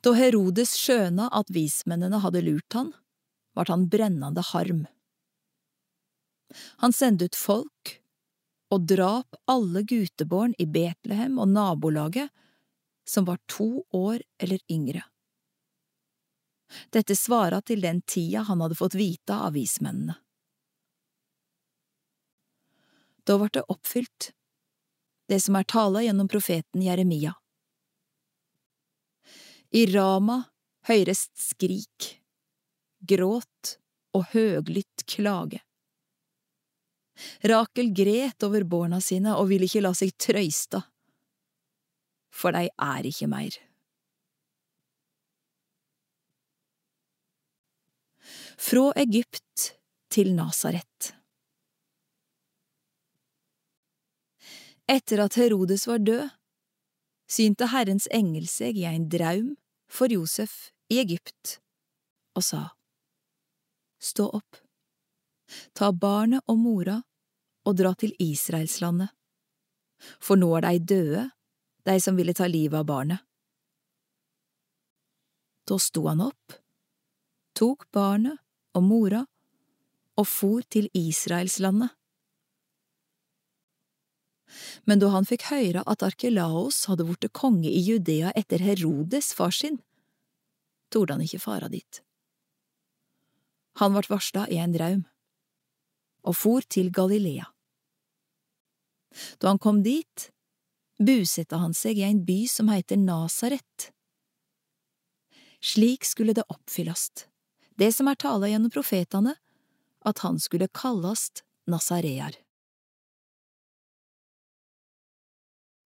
Da Herodes skjøna at vismennene hadde lurt han, vart han brennende harm. Han sendte ut folk og drap alle guteborn i Betlehem og nabolaget som var to år eller yngre. Dette svara til den tida han hadde fått vite av vismennene. Da vart det oppfylt, det som er tala gjennom profeten Jeremia. I Rama høyrest skrik, gråt og høglytt klage. Rakel gret over barna sine og ville ikke la seg trøysta, for dei er ikke meir. Fra Egypt til Nasaret Etter at Herodes var død, synte Herrens engel seg i ein draum for Josef i Egypt og sa, Stå opp, ta barnet og mora og dra til Israelslandet, for nå er dei døde, de som ville ta livet av barnet. Da sto han opp, tok barnet og mora og for til Israelslandet. Men da han fikk høre at Arkelaos hadde blitt konge i Judea etter Herodes far sin, torde han ikke fara dit. Han vart varsla i en draum, og for til Galilea. Da han kom dit, busetta han seg i en by som heter Nasaret. Slik skulle det oppfyllast, det som er tala gjennom profetane, at han skulle kallast Nasarear.